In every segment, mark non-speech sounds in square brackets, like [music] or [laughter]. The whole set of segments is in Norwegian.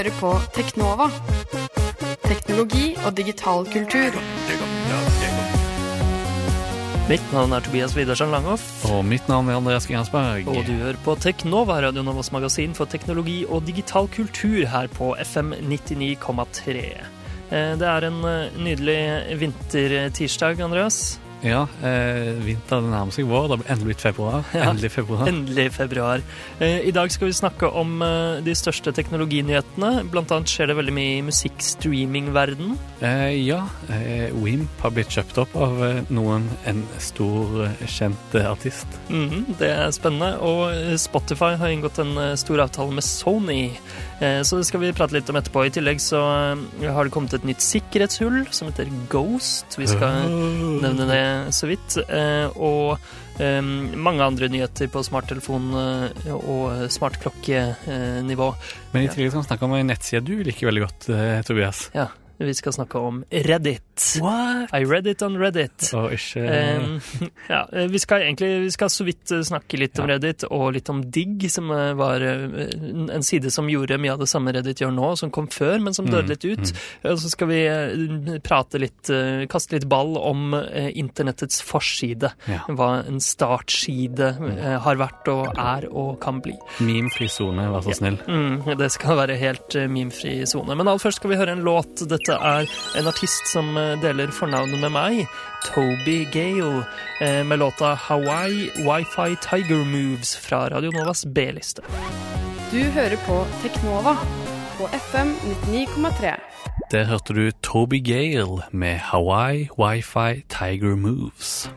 Hører på Teknova. Teknologi og digital kultur. Mitt navn er Tobias Widersen Langhoff. Og mitt navn er Andreas Gensberg. Og du hører på Teknova, Radio Novas magasin for teknologi og digital kultur her på FM 99,3. Eh, Det er en eh, nydelig vintertirsdag, Andreas. Ja, eh, vinteren nærmer seg vår. Det er endelig februar. [laughs] Ja. Endelig februar. Endelig februar. Eh, I dag skal vi snakke om eh, de største teknologinyhetene. Blant annet skjer det veldig mye i musikkstreaming-verden. Eh, ja, eh, Wimp har blitt kjøpt opp av eh, noen, en stor, eh, kjent artist. artist. -hmm, det er spennende. Og Spotify har inngått en stor avtale med Sony. Så det skal vi prate litt om etterpå. I tillegg så har det kommet et nytt sikkerhetshull som heter Ghost. Vi skal nevne det så vidt. Eh, Og eh, mange andre nyheter på smarttelefon eh, og smartklokkenivå. Men i tillegg skal vi snakke om en nettside du liker veldig godt, eh, Tobias. Ja, vi skal snakke om Reddit. What? I read it on Reddit. Oh, ikke Um, [laughs] ja, eh, vi skal egentlig vi skal så vidt eh, snakke litt om Reddit, og litt om Digg, som eh, var en side som gjorde mye av det samme Reddit gjør nå, som kom før, men som døde Mm, litt ut. Og så skal vi prate litt, kaste litt ball om internettets forside. Ja. Hva en startside har vært og er og kan bli. Memefri sone, vær så snill. Mm, det skal være helt memefri sone. Men aller først skal vi høre en låt. Dette er en artist som eh, deler fornavnet med meg. Toby Gale eh, med låta Hawaii Wifi Tiger Moves fra Radio Novas B-liste. Du hører på Teknova på FM 99,3. Der hørte du Toby Gale med Hawaii Wifi Tiger Moves.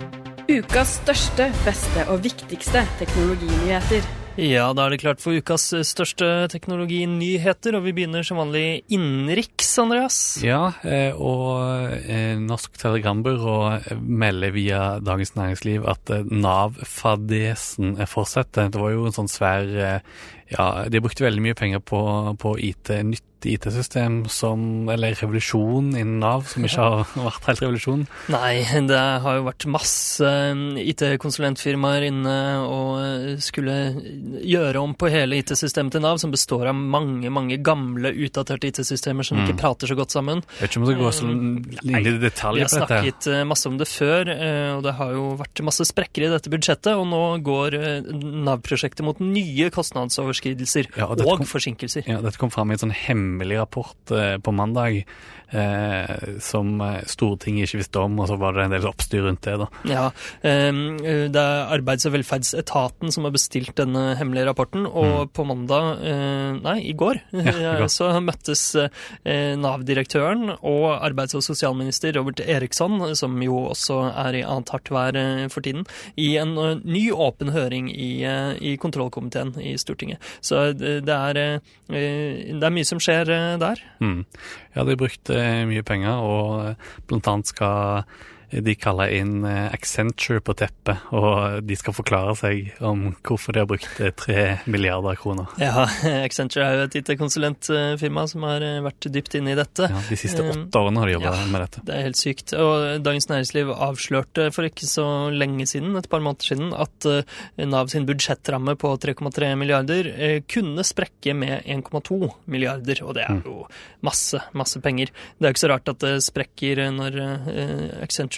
Ukas største, beste og viktigste teknologinyheter. Ja, da er det klart for ukas eh, største teknologinyheter, og vi begynner som vanlig innenriks, Andreas. Ja, eh, og eh, Norsk Telegrambyrå melder via Dagens Næringsliv at Nav-fadesen fortsetter. Det var jo en sånn svær Ja, de brukte veldig mye penger på, på IT, IT-system som Eller revolusjon innen Nav, som ikke har [laughs] vært helt revolusjon. Nei, det har jo vært masse mm, IT-konsulentfirmaer inne og eh, skulle gjøre om på hele IT-systemet til Nav, som består av mange, mange gamle, utdaterte IT-systemer som ikke prater så godt sammen. Jeg vet ikke om det går så inn i Vi detaljer har på dette. snakket eh, masse om det før, eh, og det har jo vært masse sprekker i dette budsjettet, og nå går Nav-prosjektet mot nye kostnadsoverskridelser Ja, og og kom- forsinkelser. Ja, dette kom fram i en sånn hemmelig rapport eh, på mandag eh, som eh, Stortinget ikke visste om, og så var det en del oppstyr rundt det. da. Ja, eh, det er Arbeids- og velferdsetaten som har bestilt denne hemmelige rapporten, og på mandag, eh, nei, i går, ja, i [laughs] går. så møttes eh, Nav-direktøren og arbeids- og sosialminister Robert Eriksson, som jo også er i annet hardt vær for tiden, i en ny åpen høring i, i kontrollkomiteen i Stortinget. Så det er, det er mye som skjer eh, der. Mm. Ja, de brukte mye penger, og eh, blant annet skal de kaller inn eh, Accenture på teppet, og de skal forklare seg om hvorfor de har brukt eh, tre milliarder kroner. Ja, [laughs] Accenture er jo et IT-konsulentfirma som har eh, vært dypt inne i dette. Ja, de siste Um, åtte årene har de jobba ja. med dette. Det er helt sykt. Og Dagens Næringsliv avslørte for ikke så lenge siden, et par måneder siden, at Nav sin budsjettramme på 3,3 milliarder kunne sprekke med 1,2 milliarder, og det er jo masse, masse penger. Det er jo ikke så rart at det sprekker når eh,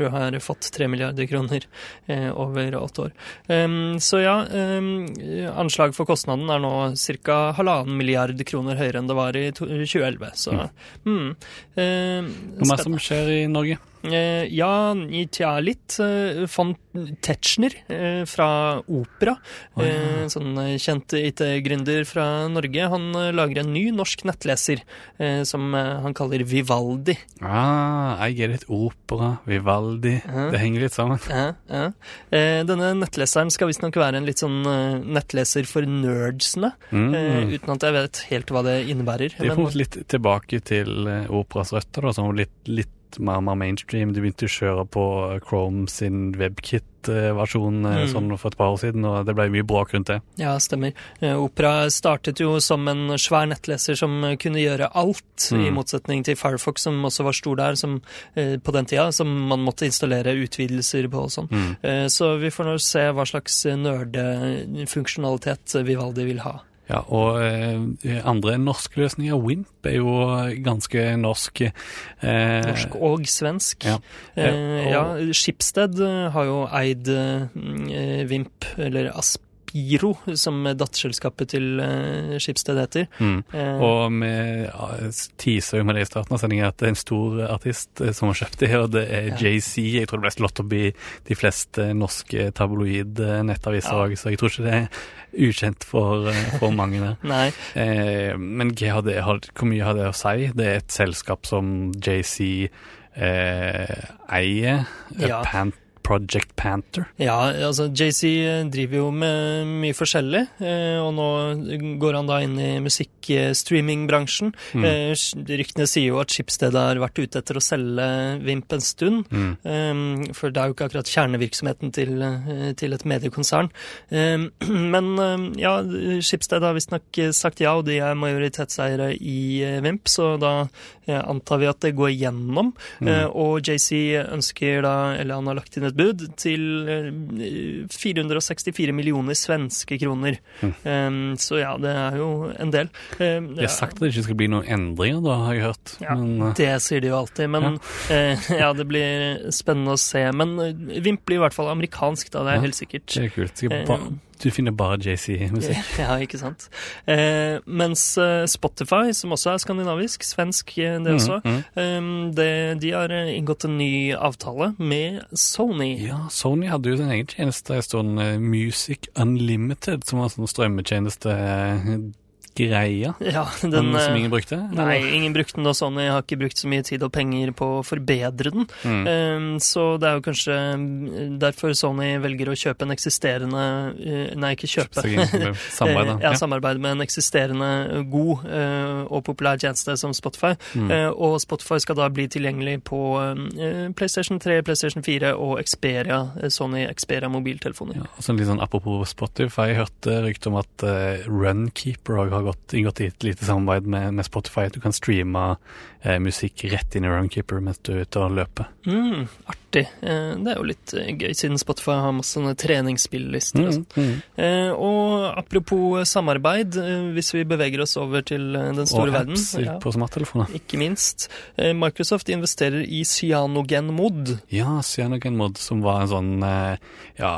Accenture har fått 3 milliarder kroner eh, over åtte år. Så ja, anslag for kostnaden er nå ca. halvannen milliard kroner høyere enn det var i to- 2011, så mm. eh, Hva er det som skjer i Norge? Eh, ja, tja, litt. Eh, von Tetzschner eh, fra Opera, eh, sånn eh, kjent IT-gründer fra Norge, han lager en ny norsk nettleser som han kaller Vivaldi. Ah, I get it. Opera, Vivaldi. Det henger litt sammen. Ja, ja. Denne nettleseren skal visstnok være en litt sånn nettleser for nerdsene, Mm. uten at jeg vet helt hva det innebærer. Det er på en måte litt tilbake til operas røtter, da, som litt, litt, mer, mer mainstream. De begynte å kjøre på Chrome sin WebKit-versjon eh, Mm. sånn for et par år siden, og det ble mye bråk rundt det. Ja, stemmer. Eh, Opera startet jo som en svær nettleser som eh, kunne gjøre alt, i Mm. motsetning til Firefox, som også var stor der som, eh, på den tida, som man måtte installere utvidelser på og sånn. Mm. Eh, så vi får nå se hva slags eh, nerdefunksjonalitet Vivaldi vil ha. Ja, og eh, andre norske løsninger, Wimp er jo ganske norsk. Eh, norsk og svensk. Ja, eh, og, ja Skipsted har jo eid eh, Vimp, eller Asp Giro, som datterselskapet til uh, Schibsted heter. Mm. Uh, og vi ja, teaser jo med det i starten av sendinga at det er en stor artist uh, som har kjøpt det, og det er ja. JC. Jeg tror det ble slått opp i de fleste norske tabloid-nettaviser òg, ja. så jeg tror ikke det er ukjent for, for mange. [laughs] Nei. men GHD, hvor mye har det å si? Det er et selskap som JC eier. Ja. Pant Project Panther? Ja, altså JC driver jo med mye forskjellig, eh, og nå går han da inn i musikkstreamingbransjen. Mm. Eh, ryktene sier jo at Schibsted har vært ute etter å selge Vimp en stund, mm. Eh, for det er jo ikke akkurat kjernevirksomheten til, til et mediekonsern. [clears throat] Men ja, Schibsted har visstnok sagt ja, og de er majoritetseiere i Vimp, så da antar vi at det går gjennom. Mm. Og JC ønsker da, eller han har lagt inn et bud til 464 eh, millioner svenske kroner. Mm. Um, så ja, det er jo en del. Um, de har sagt at det ikke skal bli noen endringer, da, har jeg hørt. Ja, men, uh, det sier de jo alltid. Men ja. uh, ja. det blir spennende å se. Men Vimp blir i hvert fall amerikansk, da. Det er ja, helt sikkert. Det er kult. Skal du finner bare JC-musikk. [laughs] Ja, ikke sant. Eh, mens eh, Spotify, som også er skandinavisk, svensk eh, det mm, også, mm, mm. Det, de har eh, inngått en ny avtale med Sony. Ja, Sony hadde jo sin egen tjeneste en stund, Music Unlimited, som var en sånn strømmetjeneste greia ja, den, som eh, ingen brukte? Eller? Nei, ingen brukte den, da Sony har ikke brukt så mye tid og penger på å forbedre den. Mm. Um, så det er jo kanskje mm, derfor Sony velger å kjøpe en eksisterende uh, Nei, ikke kjøpe. [laughs] samarbeid, ja, samarbeid med en eksisterende god og populær tjeneste som Spotify. Mm. Og Spotify skal da bli tilgjengelig på PlayStation 3, PlayStation 4 og Xperia, Sony Xperia mobiltelefoner. Ja, altså litt sånn Apropos Spotify, jeg hørte rykte om at Runkeeper har gått, inngått i et lite samarbeid med, med Spotify. Du kan streame eh, musikk rett inn i Runkeeper mens du er ute og løper. Mm. Eh, det er jo litt eh, gøy, siden Spotify har masse sånne treningsspilllister. Mm, og, sånn. mm. eh, og apropos samarbeid, hvis vi beveger oss over til den store og verden. Apps på smarttelefoner. Ikke minst. Microsoft investerer i CyanogenMod. Ja, CyanogenMod, som var en sånn ja,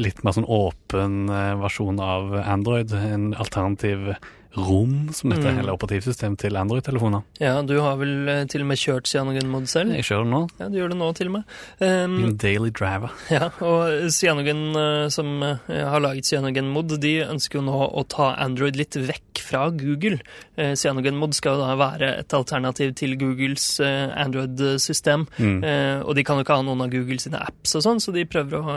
litt mer sånn åpen versjon av Android. En alternativ rom, som heter mm. hele operativsystem til Android-telefoner. Ja, du har vel eh, til og med kjørt CyanogenMod selv? Jeg kjører den nå. Ja, du gjør det nå til og med. Um, en daily driver. [laughs] Ja, og Cyanogen, uh, som uh, har laget CyanogenMod, de ønsker jo nå å ta Android litt vekk fra Google. CyanogenMod skal jo da være et alternativ til Googles Android-system, mm. og de kan jo ikke ha noen av Google sine apps og sånn, så de prøver å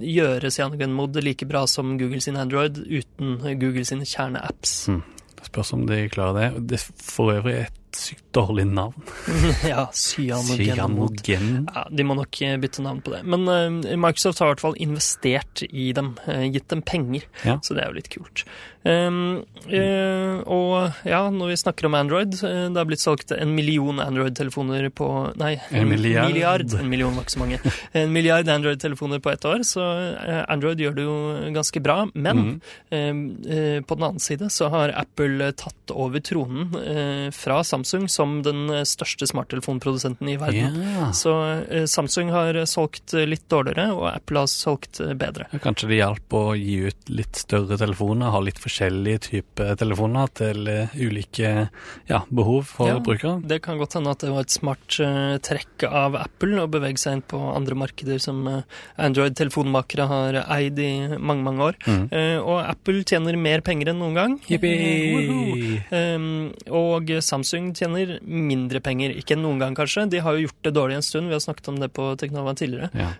gjøre CyanogenMod like bra som Google sin Android uten Google sine kjerneapps. Mm. Spørs om de klarer det. Det er for øvrig et sykt dårlig navn. [laughs] ja, cyanogen. Ja, de må nok eh, bytte navn på det. Men uh, Microsoft har i hvert fall investert i dem, uh, gitt dem penger, ja. så det er jo litt kult. Um, uh, og ja, når vi snakker om Android, det har blitt solgt en million Android-telefoner på Nei, en, en milliard. milliard. En million var ikke så mange. [laughs] En milliard Android-telefoner på ett år, så Android gjør det jo ganske bra. Men mm. på den annen side så har Apple tatt over tronen fra Samsung Samsung som den eh, største smarttelefonprodusenten i verden. Yeah. Så eh, Samsung har solgt litt dårligere, og Apple har solgt eh, bedre. Kanskje det hjalp å gi ut litt større telefoner, ha litt forskjellige typer telefoner til ulike ja, behov for ja, brukere? Det kan godt hende at det var et smart uh, trekk av Apple å bevege seg inn på andre markeder som uh, Android-telefonmakere har eid i mange, mange år. Mm. Uh, og Apple tjener mer penger enn noen gang. Um, og Samsung tjener mindre penger. Ikke noen gang, kanskje. De har jo gjort det dårlig en stund. Vi har snakket om det på Teknova tidligere. Ja.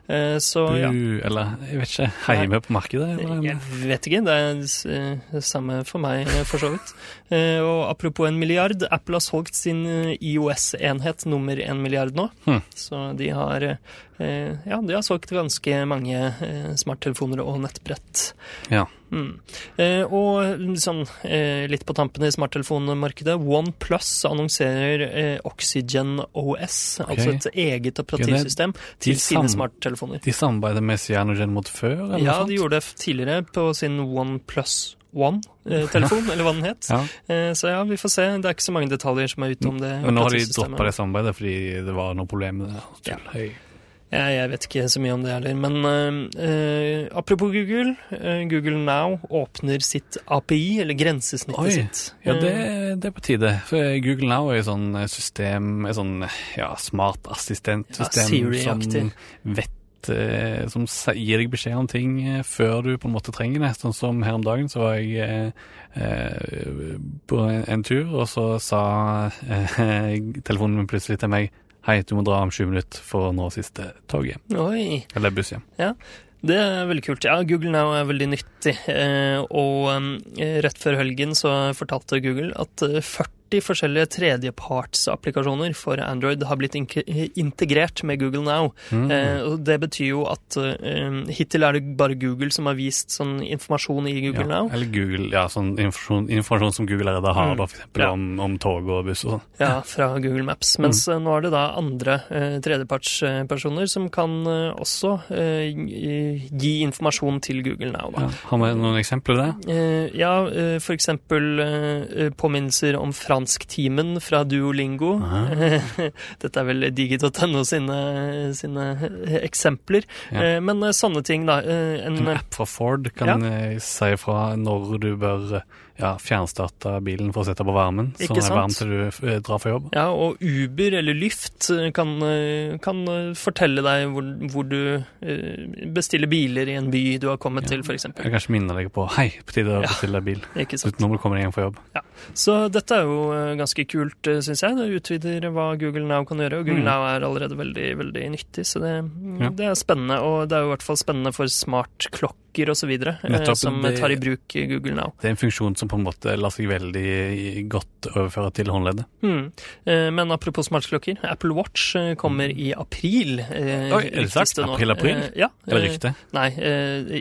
Så, du, ja. Eller jeg vet ikke, heime på markedet? Eller? Jeg vet ikke. Det er det samme for meg, for så vidt. [laughs] Eh, og apropos en milliard. Apple har solgt sin IOS-enhet nummer én milliard nå. Hmm. Så de har ja, de har solgt ganske mange smarttelefoner og nettbrett. Ja. Mm. Eh, og sånn, eh, litt på tampen i smarttelefonmarkedet, OnePlus annonserer eh, Oxygen OS, okay. altså et eget operativsystem til sine smarttelefoner. De samarbeider med Cyanogen mot før? ja, de gjorde det tidligere på sin OnePlus One-telefon, eller hva den het. Ja. Eh, Så ja, vi får se. Det er ikke så mange detaljer som er ute om det. Men nå har de droppa det samarbeidet fordi det var noe problem med det. Ja. Jeg, jeg vet ikke så mye om det heller. Men eh, eh, apropos Google. eh, Google Now åpner sitt API, eller grensesnittet Oi. sitt. Ja, det, Eh, det er på tide. For Google Now er jo sånn system, et sånn ja, smart assistentsystem Ja, som vet eh, Som gir deg beskjed om ting før du på en måte trenger det. Sånn som her om dagen så var jeg eh, på en, en tur, og så sa [laughs] telefonen min plutselig til meg Hei, du må dra om 20 minutter for å nå siste tog hjem. Oi. Eller buss hjem. Det er veldig kult. Ja, Google Now er veldig nyttig. Eh, og eh, rett før helgen så fortalte Google at eh, 40 forskjellige tredjepartsapplikasjoner for Android har blitt in integrert med Google Now. Mm. Eh, og det betyr jo at eh, hittil er det bare Google som har vist sånn informasjon i Google ja, Now. Eller Google, ja, sånn informasjon, informasjon som Google allerede har, Mm. da, eksempel Ja. om, om tog og buss og sånn. Ja, fra Google Maps. Mens mm. nå er det da andre eh, tredjepartspersoner som kan eh, også eh, gi- informasjon til Google Now. Da. Ja. Har vi noen eksempler der? Eh, ja, for eksempel påminnelser om fransktimen fra Duolingo. [laughs] Dette er vel digi.no sine, sine eksempler. Ja. Eh, men eh, sånne ting, da. eh, en, En app fra Ford kan ja. si fra når du bør ja, fjernstarte bilen for å sette på varmen, så Ikke den er varm til du eh, drar for jobb. ja, og Uber eller Lyft eh, kan, eh, kan fortelle deg hvor, hvor du bestiller biler i en by du har kommet Ja. til, f.eks. Jeg kanskje minner deg på Hei, på tide å Ja. bestille bil. Nå må du komme deg hjem fra jobb. Så dette er jo ganske kult, syns jeg. Det utvider hva Google Now kan gjøre. Og Google Mm. Now er allerede veldig veldig nyttig, så det, Ja. det er spennende. Og det er jo i hvert fall spennende for smartklokker osv. Eh, som det- tar i bruk Google Now. Det er en funksjon som på en måte lar seg veldig godt overføre til håndleddet. Mm. Men apropos smartklokker, Apple Watch eh, kommer i april. eh, Oi, er det sagt? April, april? Eh, Ja. Eller rykte. Nei,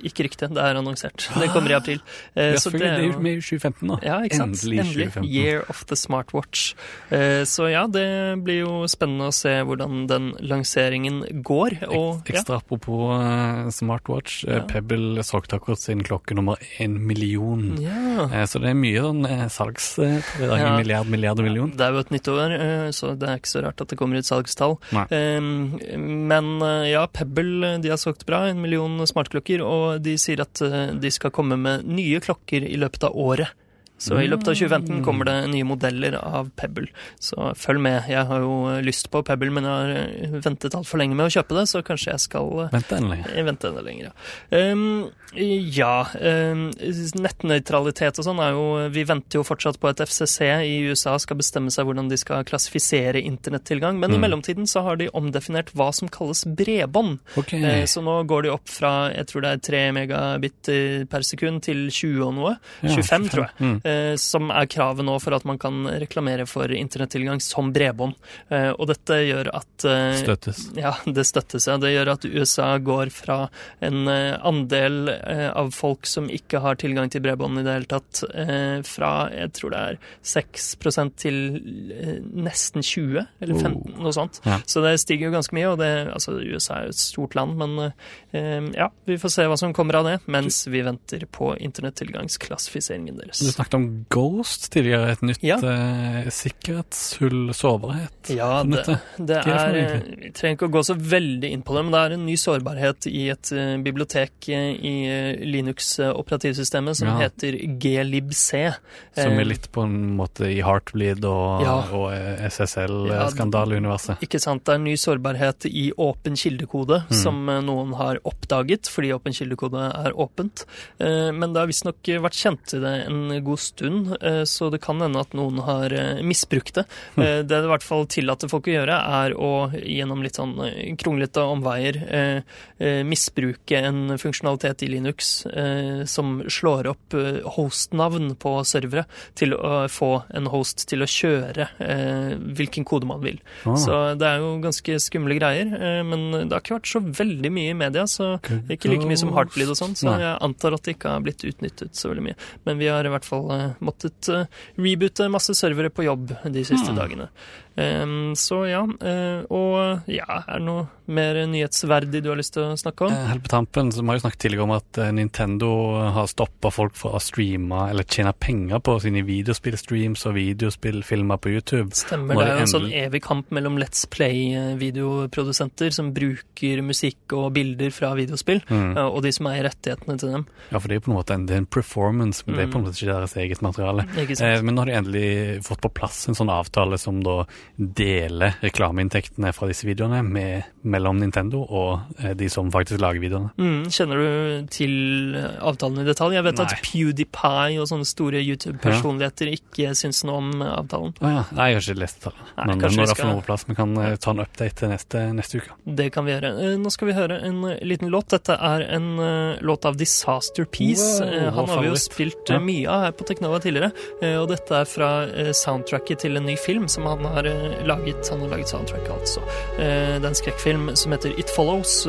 ikke rykte. Det er annonsert. Det kommer i april. Ja, så det er jo med i 2015 da. Ja, ikke sant? Endelig 2015. Year of the Smartwatch. Så ja, det blir jo spennende å se hvordan den lanseringen går. Og Ekstra ja, apropos smartwatch. Ja. Pebble akkurat sin klokke nummer én million. ja. Eh, Så det er mye sånn eh, salgs... eh, i Ja. Milliard, milliard og million. Det er jo et nytt år, eh, så det er ikke så rart at det kommer ut salgstall. Eh, Men ja, Pebble de har solgt bra, en million smartklokker, og de sier at de skal komme med nye klokker i løpet av året. Så i løpet av 2015 kommer det nye modeller av Pebble. Så følg med. Jeg har jo eh, lyst på Pebble, men jeg har eh, ventet altfor lenge med å kjøpe det, så kanskje jeg skal Vente enda lenger. Vente enda lenger, ja. Um, ja. Um, nettnøytralitet og sånn er jo Vi venter jo fortsatt på at FCC i USA skal bestemme seg hvordan de skal klassifisere internettilgang. Men i Mm. mellomtiden så har de omdefinert hva som kalles bredbånd. Okay. Uh, Så nå går de opp fra jeg tror det er 3 megabit eh, per sekund til 20 og noe. Ja, 25, tror jeg. Mm. Eh, som er kravet nå for at man kan reklamere for internettilgang som bredbånd. Eh, og dette gjør at eh, Støttes. ja, [laughs] det støttes. Ja. Det gjør at USA går fra en andel av folk som ikke har tilgang til bredbånd i det hele tatt, eh, fra jeg tror det er 6 til nesten 20, eller 15, Oh. noe sånt. Ja. Så det stiger jo ganske mye, og det, altså, USA er jo et stort land, men eh, ja, vi får se hva som kommer av det, mens vi venter på internettilgangsklassifiseringen deres. Du snakket om Ghost tidligere, et nytt Ja. eh, sikkerhetshull, sårbarhet. Ja, det, det er det for Vi trenger ikke å gå så veldig inn på det, men det er en ny sårbarhet i et uh, bibliotek eh, i eh, Linux-operativsystemet som Ja. heter glibc. Som Eh, er litt på en måte i Heartbleed og, Ja. og eh, SSL-skandaleuniverset. Ikke sant, Det er en ny sårbarhet i åpen kildekode Mm. som eh, noen har oppdaget, fordi åpen kildekode er åpent. Uh, Men det har visstnok vært kjent i det en god stund, eh, så det kan hende at noen har eh, misbrukt det. Mm. Eh, Det det i hvert fall tillater folk å gjøre, er å gjennom litt sånn kronglete omveier misbruke en funksjonalitet i Linux som slår opp hostnavn på servere til å få en host til å kjøre hvilken kode man vil. Ah. Så det er jo ganske skumle greier, men det har ikke vært så veldig mye i media, så ikke like mye som Heartbleed og sånn, så jeg antar at det ikke har blitt utnyttet så veldig mye. Men vi har i hvert fall måttet eh, reboote masse servere på jobb de siste mm. dagene. Så ja. Uh, og ja, er det noe mer nyhetsverdig du har lyst til å snakke om? Eh, helt på tampen så Vi har jo snakket tidligere om at eh, Nintendo har stoppa folk fra å streame eller tjene penger på sine videospillstreams og videospillfilmer på YouTube. Stemmer, det er jo en sånn evig kamp mellom Let's Play-videoprodusenter som bruker musikk og bilder fra videospill, mm. og de som eier rettighetene til dem. Ja, for det er på en måte en, det er en performance, men mm. det er på en måte ikke deres eget materiale. Eh, men nå har de endelig fått på plass en sånn avtale som da deler reklameinntektene fra disse videoene med, mellom Nintendo og eh, de som faktisk lager videoene. Mm. Kjenner du til avtalen i detalj? Jeg vet Nei. at PewDiePie og sånne store YouTube-personligheter ja. ikke syns noe om avtalen. Ah, ja. Nei, jeg har ikke lest det. Men når det er noe på plass, vi kan eh, ta en update neste, neste uke. Det kan vi gjøre. Eh, nå skal vi høre en liten låt. Dette er en låt av Disaster Peace. Wow, Han har vi jo spilt ja. mye av her på Teknova tidligere, og dette er fra soundtracket til en ny film som han har laget. Han har laget soundtrack, altså. Det er en skrekkfilm som heter It Follows,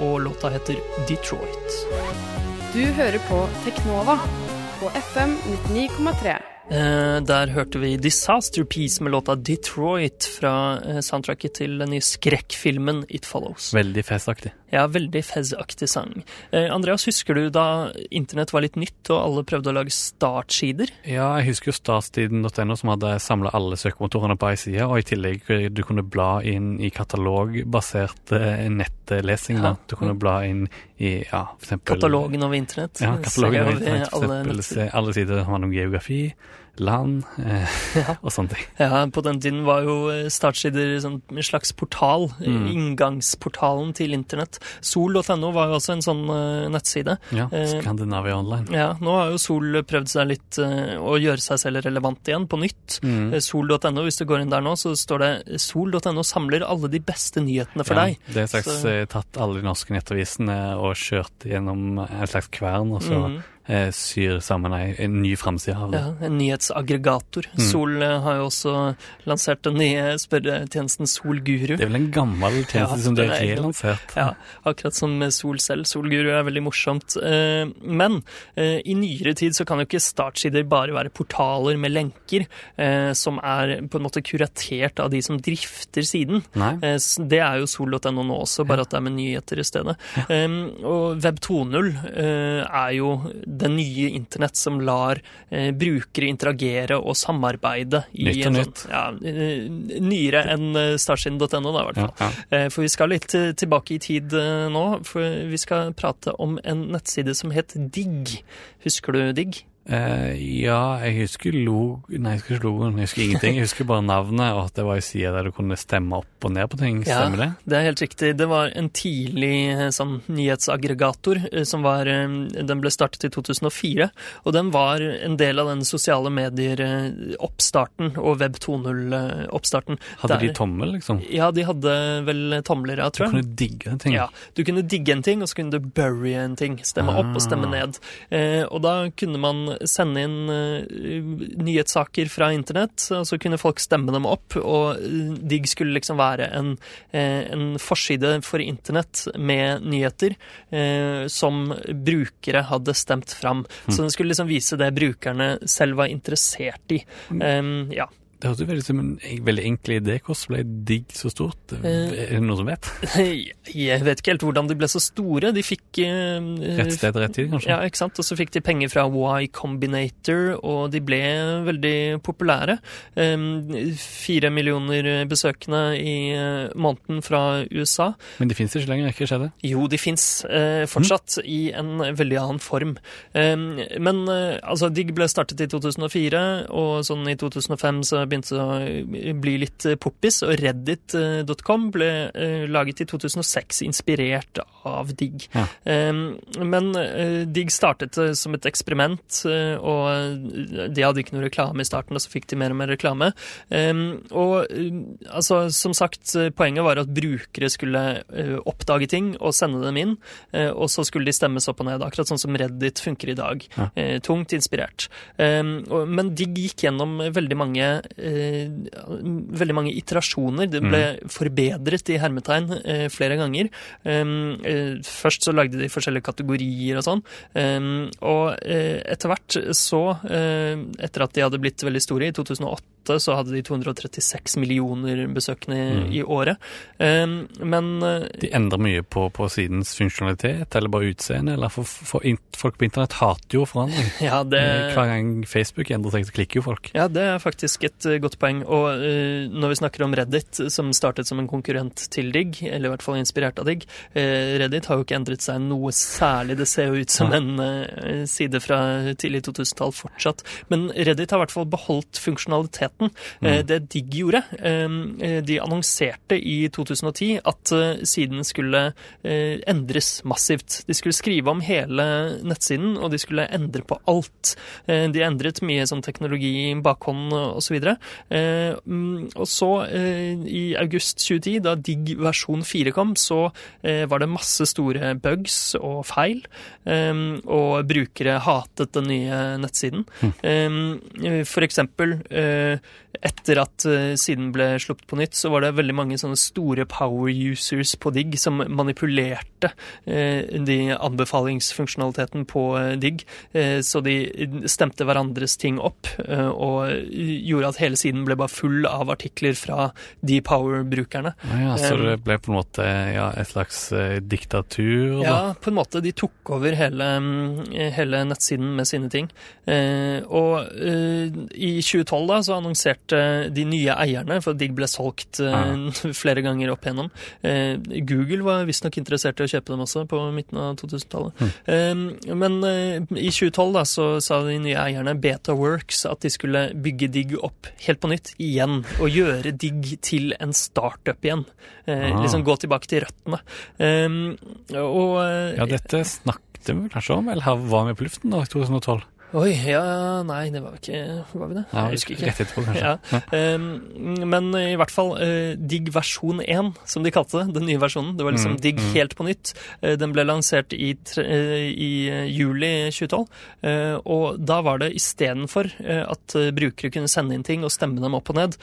og låta heter Detroit. Du hører på Teknova på FM 99,3. Eh, der hørte vi Disaster Piece med låta Detroit fra eh, soundtracket til den nye skrekkfilmen It Follows. Veldig Fez-aktig. Ja, veldig Fez-aktig sang. Eh, Andreas, husker du da internett var litt nytt og alle prøvde å lage startsider? Ja, jeg husker jo startstiden.no som hadde samla alle søkemotorene på ei side, og i tillegg du kunne bla inn i katalogbasert nettlesing. Ja. Du kunne bla inn i ja, for eksempel Katalogen over internett. Ja, katalogen over internett. For eksempel alle sider har om geografi land eh, ja. [laughs] og sånne ting. Ja, på den tiden var jo eh, startsider sånn, en slags portal. Mm. Inngangsportalen til internett. Sol.no var jo også en sånn uh, nettside. Ja, Skandinavia Online. Ja, nå har jo Sol prøvd seg litt uh, å gjøre seg selv relevant igjen, på nytt. Mm. Sol.no, hvis du går inn der nå, så står det Sol.no samler alle de beste nyhetene for ja, deg. Det er slags så... tatt alle de norske nettavisene og kjørt gjennom en slags kvern, og så mm eh, syr sammen ei, en ny framside av det. Ja, en nyhetsaggregator. Mm. Sol eh, har jo også lansert den nye spørretjenesten Solguru. Det er vel en gammel tjeneste ja, som de har relansert? Ja, akkurat som Sol selv. Solguru er veldig morsomt. Eh, men i nyere tid så kan jo ikke startsider bare være portaler med lenker som er på en måte kuratert av de som drifter siden. Nei. Det er jo sol.no nå også, bare at det er med nyheter i stedet. Ja. Og Web 2.0 er jo det nye internett som lar eh, brukere interagere og samarbeide i nytt og nytt. Sånn, ja, eh, nyere enn eh, startsiden.no, da, i hvert fall. Ja, ja. Eh, for vi skal litt tilbake i tid nå, for vi skal prate om en nettside som het Digg. Husker du Digg? Uh, ja, jeg husker log... Nei, jeg husker ikke logoen. Jeg husker ingenting. Jeg husker bare navnet, og at det var ei side der du kunne stemme opp og ned på ting. Stemmer det? Ja, det er helt riktig. Det var en tidlig eh, sånn nyhetsaggregator eh, som var Den ble startet i 2004, og den var en del av den sosiale medier-oppstarten og Web 2.0-oppstarten. Hadde der, de tommel, liksom? Ja, de hadde vel tomler, ja, tror jeg. Du kunne digge en ting? Ja. Du kunne digge en ting, og så kunne du bury en ting. Stemme ah. opp og stemme ah. ned. Uh, og da kunne man sende inn uh, nyhetssaker fra internett, og så kunne folk stemme dem opp. Og uh, Digg skulle liksom være en, uh, en, forside for internett med nyheter som brukere hadde stemt fram. Mm. Så den skulle liksom vise det brukerne selv var interessert i. Um, ja. Det høres veldig som en veldig enkel idé. Hvordan ble Digg så stort? Eh, er det noen som vet? [laughs] Jeg vet ikke helt hvordan de ble så store. De fikk uh, Rett sted, rett tid, kanskje? Ja, ikke sant. Og så fikk de penger fra Y Combinator, og de ble veldig populære. Fire millioner besøkende i måneden fra USA. Men de fins ikke lenger, ikke skjedde? Jo, de fins fortsatt mm. i en veldig annen form. Men altså, Digg ble startet i 2004, og sånn i 2005 så begynte begynte å bli litt poppis, og reddit.com ble eh, laget i 2006, inspirert av Digg. Ja. Men eh, Digg startet som et eksperiment, eh, og de hadde ikke noe reklame i starten, og så fikk de mer og mer reklame. Og altså, som sagt, poenget var at brukere skulle oppdage ting og sende dem inn, og så skulle de stemmes opp og ned, akkurat sånn som Reddit funker i dag. Ja. Tungt inspirert. Men Digg gikk gjennom veldig mange eh, veldig mange iterasjoner. Det ble mm. forbedret i hermetegn eh, flere ganger. Um, eh, først så lagde de forskjellige kategorier og sånn. Um, og eh, etter hvert så, eh, etter at de hadde blitt veldig store, i 2008 2008 så hadde de 236 millioner besøkende mm. i året. Um, men eh, De endrer mye på, på, sidens funksjonalitet, eller bare utseende? eller for, for, Folk på internett hater jo forandring. [laughs] Ja, det, eh, Hver gang Facebook endrer seg, så klikker jo folk. Ja, det er faktisk et eh, godt poeng. Og uh, når vi snakker om Reddit, som startet som en konkurrent til Digg, eller i hvert fall inspirert av Digg, uh, Reddit har jo ikke endret seg noe særlig. Det ser jo ut som en uh, side fra tidlig 2000-tall fortsatt. Men Reddit har i hvert fall beholdt funksjonalitet 2013. Eh, mm. Det Digg gjorde eh, eh, De annonserte i 2010 at siden skulle endres massivt. De skulle skrive om hele nettsiden, og de skulle endre på alt. De endret mye sånn teknologi, bakhånd osv. Og, og så, mm, i august 2010, da Digg versjon 4 kom, så var det masse store bugs og feil, og brukere hatet den nye nettsiden. Hm. For eksempel etter at eh, siden ble sluppet på nytt, så var det veldig mange sånne store power users på Digg som manipulerte eh, de anbefalingsfunksjonaliteten på eh, Digg. Så de stemte hverandres ting opp, og gjorde at hele siden ble bare full av artikler fra de power-brukerne. Ja, så det ble på en måte ja, et slags diktatur, da. Ja, på en måte. De tok over hele, mm, hele nettsiden med sine ting. Og i 2012 da, så annonserte de nye eierne, for Digg ble solgt eh, [laughs] flere ganger opp igjennom. Eh, Google var visstnok interessert i å kjøpe dem også på midten av 2000-tallet. Mm. men eh, i 2012 da, så sa de nye eierne, Betaworks, at de skulle bygge Digg opp helt på nytt igjen, og gjøre Digg til en startup igjen. Ah. liksom gå tilbake til røttene. Og Ja, dette snakket vi kanskje om, eller var vi på luften da, i 2012? Oi, ja, nei, det var ikke Var vi det? Ja, jeg husker ikke. Rett etterpå, kanskje. [laughs] Ja. Um, men i hvert fall uh, Digg versjon 1, som de kalte det, den nye versjonen. Det var liksom Mm, Digg mm. helt på nytt. Uh, den ble lansert i, tre, uh, i juli 2012. Uh, og da var det istedenfor uh, at brukere kunne sende inn ting og stemme dem opp og ned,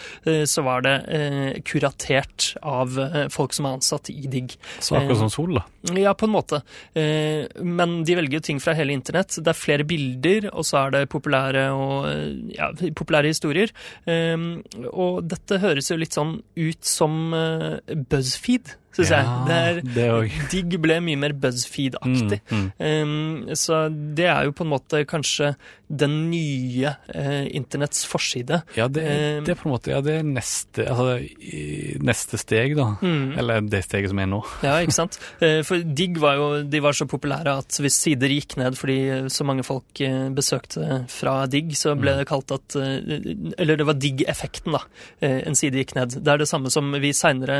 så var det kuratert av folk som er ansatt i Digg. Så akkurat som Sol, da. Ja, på en måte. Eh, men de velger jo ting fra hele internett. Det er flere bilder, og så er det populære, og, eh, ja, populære historier. Eh, og dette høres jo litt sånn ut som eh, BuzzFeed, syns jeg. Det er, det. Digg ble mye mer BuzzFeed-aktig. Mm, Um, så det er jo på en måte kanskje den nye uh, internetts forside. Ja, det, Eh, det er på en måte ja, det er neste, altså, neste steg, da. Mm. Eller det steget som er nå. Ja, ikke sant? [laughs] Eh, For Digg var jo de var så populære at hvis sider gikk ned fordi så mange folk eh, besøkte fra Digg, så ble det kalt at eh, Eller det var Digg-effekten, da. Eh, En side gikk ned. Det er det samme som vi seinere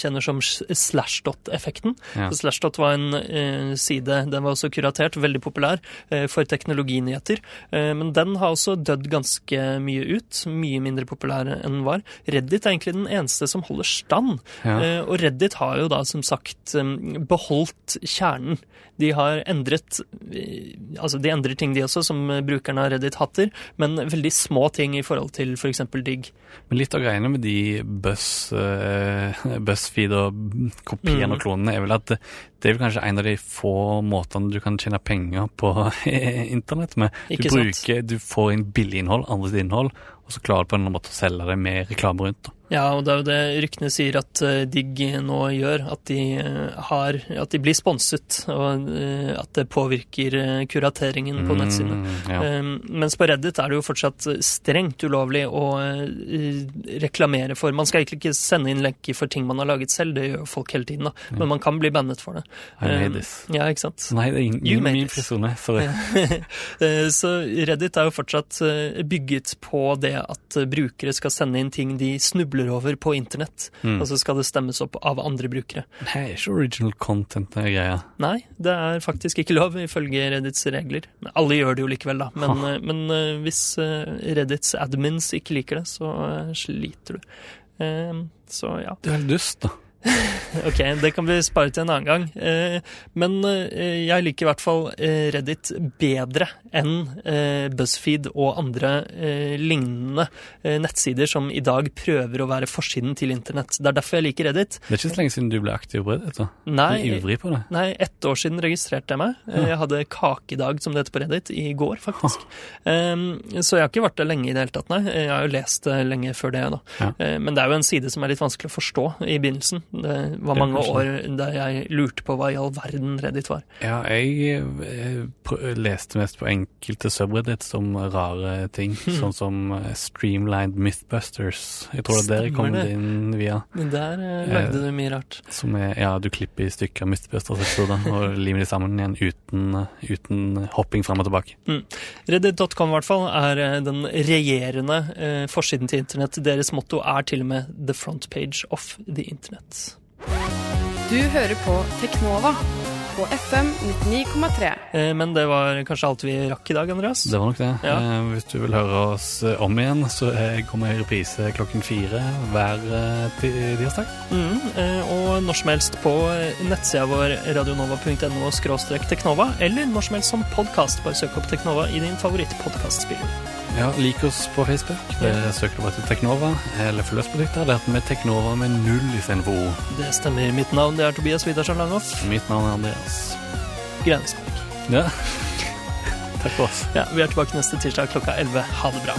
kjenner som Slashdot-effekten. Ja. Slashdot var en eh, side, den var også kuratert, veldig populær eh, for teknologinyheter. Eh, men den har også dødd ganske mye ut. Mye mindre populær enn den var. Reddit er egentlig den eneste som holder stand. Ja. Eh, og Reddit har jo da som sagt eh, beholdt kjernen. De har endret eh, Altså, de endrer ting de også, som brukerne av Reddit hatter, men veldig små ting i forhold til f.eks. For Digg. Men litt av greiene med de Buzz, uh, [laughs] BuzzFeed og kopiene Mm. og klonene er vel at det, det er vel kanskje en av de få måtene du kan tjene penger på [laughs] internett med. Du bruker, du får inn billig innhold, andres innhold, og så klarer du på en eller annen måte å selge det med reklame rundt. Da. Ja, og det er jo det ryktene sier at eh, Digg nå gjør, at de eh, har At de blir sponset, og eh, at det påvirker kurateringen på nettsidene. Mm, ja. Um, mens på Reddit er det jo fortsatt strengt ulovlig å reklamere for Man skal egentlig ikke sende inn lenker for ting man har laget selv, det gjør jo folk hele tiden, da. Men man kan bli bannet for det. I made Um, this. Ja, ikke sant. Nei, det er ingen, You made min this. Sorry. [laughs] Så Reddit er jo fortsatt bygget på det at brukere skal sende inn ting de snubler over på internett, Mm. og så skal det stemmes opp av andre brukere. Det er ikke original content, den greia. Nei, det er faktisk ikke lov ifølge Reddits regler. Alle gjør det jo likevel, da. Men, eh, men eh, hvis eh, Reddits admins ikke liker det, så sliter du. Så ja. Det er helt dust, da. [laughs] Ok, det kan vi spare til en annen gang. Eh, Men eh, jeg liker i hvert fall eh, Reddit bedre enn BuzzFeed og andre lignende nettsider som i dag prøver å være forsiden til internett. Det er derfor jeg liker Reddit. Det er ikke så lenge siden du ble aktiv på Reddit. da. Nei, Du er ivrig på det. Nei, ett år siden registrerte jeg meg. Jeg hadde kakedag, som det heter på Reddit, i går, faktisk. Um, så jeg har ikke vært der lenge i det hele tatt, nei. Jeg har jo lest det lenge før det, da. Ja. Men det er jo en side som er litt vanskelig å forstå i begynnelsen. Det var mange år der jeg lurte på hva i all verden Reddit var. Ja, jeg jeg leste mest på enkelte subreddits om rare ting, [laughs] sånn som eh, Streamlined Mythbusters. Jeg tror det er der kom det. inn via. Men der eh, lagde du mye rart. Som er, ja, du klipper i stykker Mythbusters-episoder [laughs] og limer de sammen igjen uten, uten hopping fram og tilbake. Reddit.com i hvert fall er eh, den regjerende eh, forsiden til internett. Deres motto er til og med 'the front page of the internet'. Du hører på Teknova på FM 99,3. Eh, Men det var kanskje alt vi rakk i dag, Andreas? Det var nok det. Ja. Eh, hvis du vil høre oss eh, om igjen, så kommer jeg i reprise klokken fire hver tirsdag. Mm, eh, og når som helst på nettsida vår radionova.no teknova, eller når som helst som podkast. Bare søk opp Teknova i din favorittpodkastspiller. Ja, Lik oss på Facebook. Det du bare til Teknova. Eller følg oss på Twitter. Det er med Teknova med null istedenfor O. Det stemmer. Mitt navn det er Tobias Widersen Langhoff. Mitt navn er Andreas. Greinsmark. Ja. [laughs] Takk for oss. Ja, vi er tilbake neste tirsdag klokka 11. Ha det bra.